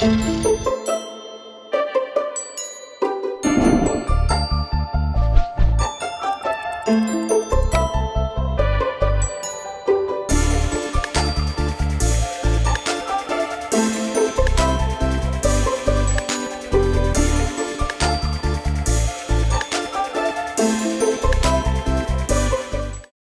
Música